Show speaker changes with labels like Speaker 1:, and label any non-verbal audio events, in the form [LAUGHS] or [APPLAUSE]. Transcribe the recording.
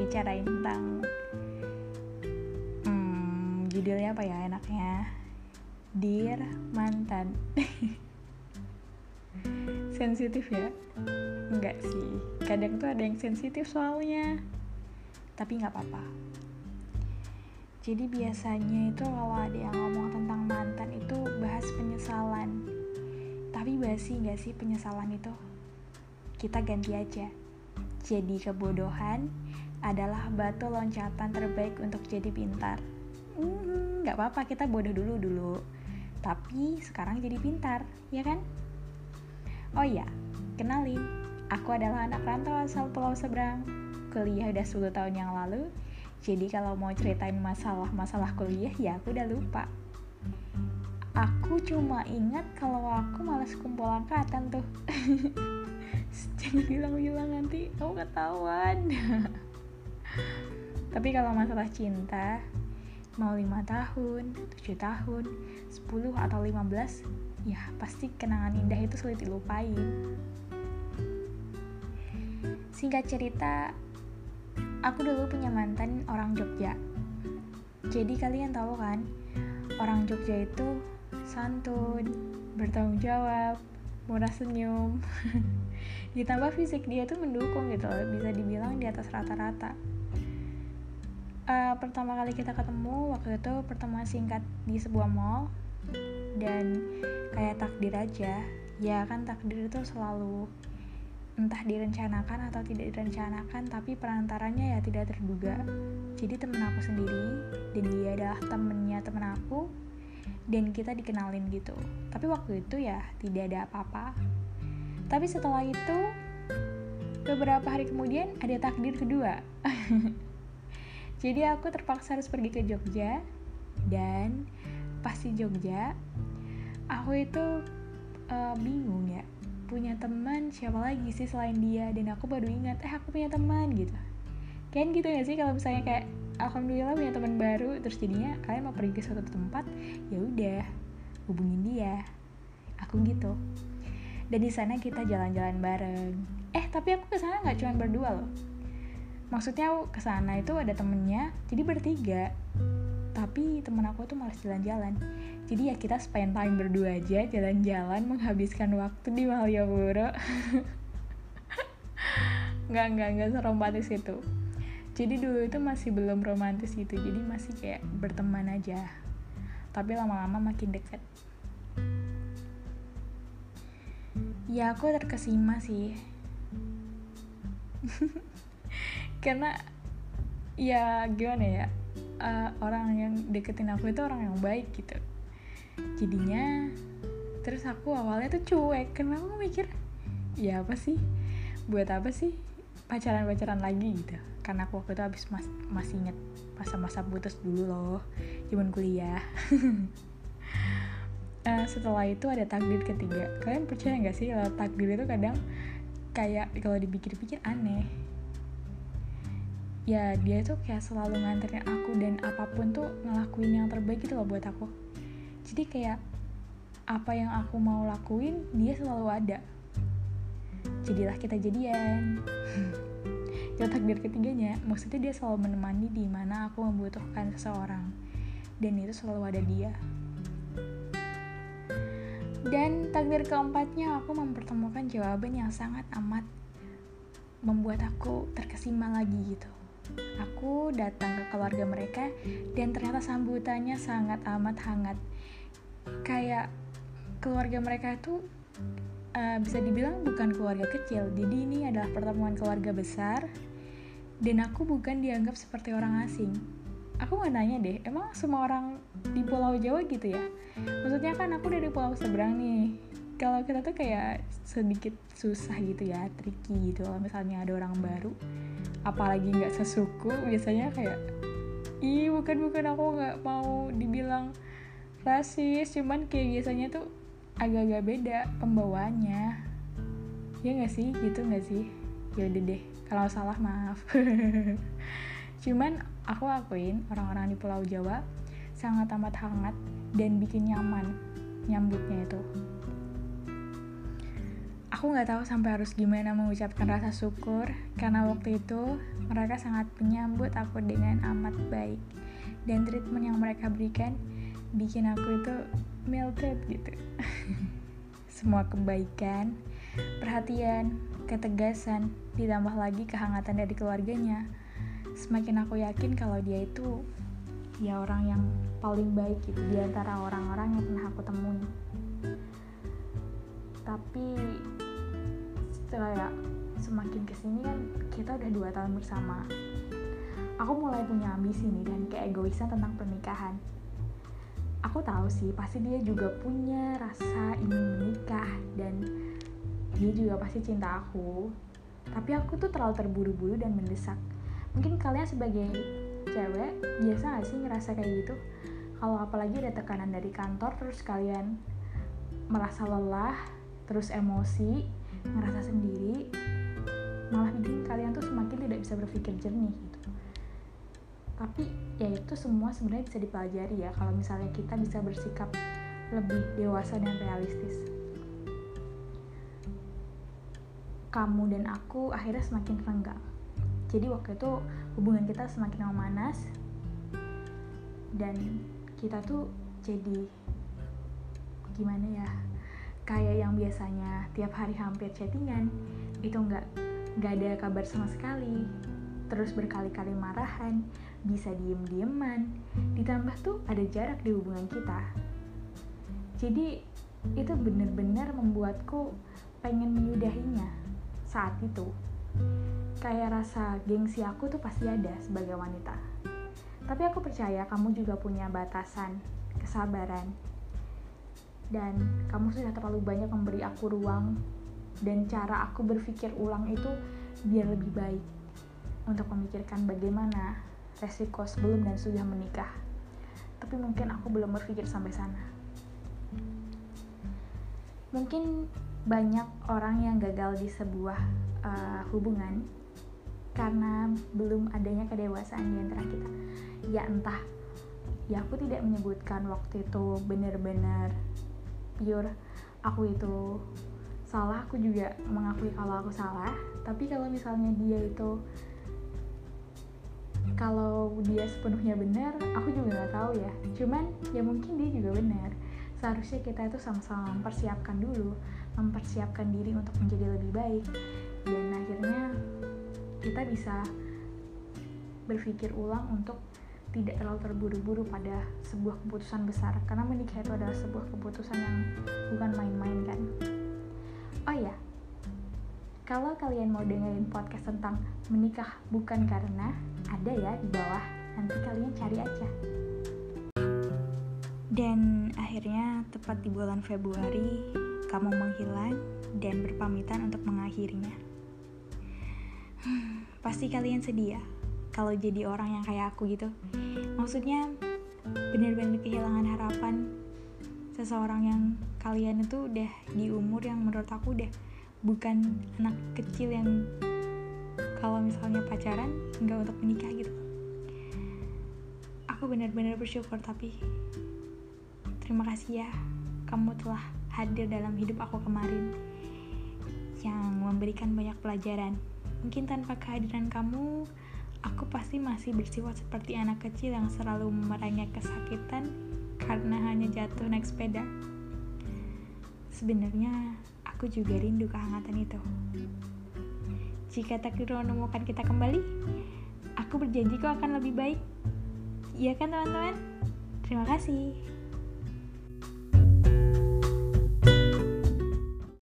Speaker 1: bicarain tentang hmm, judulnya apa ya enaknya? Dear mantan. [LAUGHS] Sensitif ya? Enggak sih. Kadang tuh ada yang sensitif soalnya. Tapi nggak apa-apa. Jadi biasanya itu kalau ada yang ngomong tentang mantan itu bahas penyesalan. Tapi basi nggak sih penyesalan itu? Kita ganti aja. Jadi kebodohan adalah batu loncatan terbaik untuk jadi pintar hmm, apa-apa kita bodoh dulu dulu tapi sekarang jadi pintar ya kan Oh iya, kenalin, aku adalah anak rantau asal Pulau Seberang. Kuliah udah 10 tahun yang lalu, jadi kalau mau ceritain masalah-masalah kuliah ya aku udah lupa. Aku cuma ingat kalau aku malas kumpul angkatan tuh. [LAUGHS] Jangan bilang-bilang nanti kamu ketahuan. [LAUGHS] Tapi kalau masalah cinta, mau lima tahun, tujuh tahun, 10 atau 15, ya pasti kenangan indah itu sulit dilupain. Singkat cerita aku dulu punya mantan orang Jogja. Jadi kalian tahu kan orang Jogja itu santun bertanggung jawab murah senyum. [LAUGHS] Ditambah fisik dia tuh mendukung gitu bisa dibilang di atas rata-rata uh, pertama kali kita ketemu waktu itu pertemuan singkat di sebuah mall. Dan kayak takdir aja. Ya kan takdir itu selalu entah direncanakan atau tidak direncanakan tapi perantaranya ya tidak terduga. Jadi temen aku sendiri dan dia adalah temennya temen aku dan kita dikenalin gitu. Tapi waktu itu ya tidak ada apa-apa. Tapi setelah itu beberapa hari kemudian ada takdir kedua [LAUGHS] jadi aku terpaksa harus pergi ke Jogja dan pasti Jogja aku itu uh, bingung ya punya teman siapa lagi sih selain dia? Dan aku baru ingat eh aku punya teman gitu. Kan gitu gak sih kalau misalnya kayak alhamdulillah punya teman baru terus jadinya kalian mau pergi ke suatu tempat ya udah hubungin dia. Aku gitu. Dan di sana kita jalan-jalan bareng. Eh tapi aku ke sana nggak cuma berdua loh maksudnya aku ke sana itu ada temennya jadi bertiga. Tapi temen aku tuh malas jalan-jalan. Jadi ya kita spend time berdua aja jalan-jalan menghabiskan waktu di Malioboro. [LAUGHS] Nggak nggak nggak seromantis itu. Jadi dulu itu masih belum romantis gitu jadi masih kayak berteman aja. Tapi lama-lama makin deket. Ya aku terkesima sih [LAUGHS] karena ya gimana ya uh, orang yang deketin aku itu orang yang baik gitu. Jadinya terus aku awalnya tuh cuek karena aku mikir ya apa sih? Buat apa sih pacaran pacaran lagi gitu? Karena aku waktu itu habis mas masih inget masa-masa putus dulu loh zaman kuliah. Uh, [LAUGHS] setelah itu ada takdir ketiga. Kalian percaya nggak sih kalau takdir itu kadang kayak kalau dipikir-pikir aneh ya dia tuh kayak selalu nganterin aku dan apa pun tuh ngelakuin yang terbaik gitu loh buat aku. Jadi kayak apa yang aku mau lakuin dia selalu ada. Jadilah kita jadian. [LAUGHS] Itu takdir ketiganya maksudnya dia selalu menemani di mana aku membutuhkan seseorang. Dan itu selalu ada dia. Dan takdir keempatnya aku mempertemukan jawaban yang sangat amat membuat aku terkesima lagi gitu aku datang ke keluarga mereka dan ternyata sambutannya sangat amat hangat. Kayak keluarga mereka itu uh, bisa dibilang bukan keluarga kecil. Jadi ini adalah pertemuan keluarga besar dan aku bukan dianggap seperti orang asing. Aku nggak nanya deh emang semua orang di pulau Jawa gitu ya? Maksudnya kan aku dari pulau seberang nih kalau kita tuh kayak sedikit susah gitu ya tricky gitu. Kalau misalnya ada orang baru apalagi nggak sesuku biasanya kayak ih bukan bukan aku nggak mau dibilang rasis. Cuman kayak biasanya tuh agak-agak beda pembawaannya. Ya nggak sih? Gitu nggak sih? Ya udah deh kalau salah maaf. [LAUGHS] Cuman aku akuin orang-orang di Pulau Jawa sangat amat hangat dan bikin nyaman nyambutnya itu aku nggak tahu sampai harus gimana mengucapkan rasa syukur karena waktu itu mereka sangat menyambut aku dengan amat baik. Dan treatment yang mereka berikan bikin aku itu melted gitu. [LAUGHS] Semua kebaikan perhatian ketegasan ditambah lagi kehangatan dari keluarganya. Semakin aku yakin kalau dia itu ya orang yang paling baik gitu di antara orang-orang yang pernah aku temui. Tapi ya semakin ke sini kan kita udah dua tahun bersama. Aku mulai punya ambisi nih dan keegoisan tentang pernikahan. Aku tahu sih pasti dia juga punya rasa ingin menikah dan dia juga pasti cinta aku. Tapi aku tuh terlalu terburu-buru dan mendesak. Mungkin kalian sebagai cewek biasa gak sih ngerasa kayak gitu? Kalau apalagi ada tekanan dari kantor terus kalian merasa lelah terus emosi ngerasa sendiri malah bikin kalian tuh semakin tidak bisa berpikir jernih gitu. Tapi ya itu semua sebenarnya bisa dipelajari ya kalau misalnya kita bisa bersikap lebih dewasa dan realistis. Kamu dan aku akhirnya semakin renggang. Jadi waktu itu hubungan kita semakin memanas dan kita tuh jadi gimana ya kayak yang biasanya tiap hari hampir chattingan itu nggak nggak ada kabar sama sekali. Terus berkali-kali marahan bisa diem-dieman. Ditambah tuh ada jarak di hubungan kita. Jadi itu bener-bener membuatku pengen menyudahinya saat itu. Kayak rasa gengsi aku tuh pasti ada sebagai wanita. Tapi aku percaya kamu juga punya batasan kesabaran dan kamu sudah terlalu banyak memberi aku ruang dan cara aku berpikir ulang itu biar lebih baik untuk memikirkan bagaimana resiko sebelum dan sudah menikah. Tapi mungkin aku belum berpikir sampai sana. Mungkin banyak orang yang gagal di sebuah uh, hubungan karena belum adanya kedewasaan di antara kita. Ya entah ya aku tidak menyebutkan waktu itu benar-benar pure aku itu salah aku juga mengakui kalau aku salah. Tapi kalau misalnya dia itu kalau dia sepenuhnya benar aku juga nggak tahu ya. Cuman ya mungkin dia juga benar. Seharusnya kita itu sama-sama mempersiapkan dulu mempersiapkan diri untuk menjadi lebih baik. Dan akhirnya kita bisa berpikir ulang untuk tidak terlalu terburu-buru pada sebuah keputusan besar karena menikah itu adalah sebuah keputusan yang bukan main-main kan? Oh ya kalau kalian mau dengerin podcast tentang menikah bukan karena ada ya di bawah. Nanti kalian cari aja. Dan akhirnya tepat di bulan Februari kamu menghilang dan berpamitan untuk mengakhirinya. Pasti kalian sedih ya kalau jadi orang yang kayak aku gitu. Maksudnya benar-benar kehilangan harapan seseorang yang kalian itu udah di umur yang menurut aku udah bukan anak kecil yang kalau misalnya pacaran nggak untuk menikah gitu. Aku benar-benar bersyukur tapi terima kasih ya kamu telah hadir dalam hidup aku kemarin yang memberikan banyak pelajaran. Mungkin tanpa kehadiran kamu, aku pasti masih bersifat seperti anak kecil yang selalu merengek kesakitan karena hanya jatuh naik sepeda. Sebenarnya, aku juga rindu kehangatan itu. Jika takdir menemukan kita kembali, aku berjanji kau akan lebih baik. Iya kan teman-teman? Terima kasih.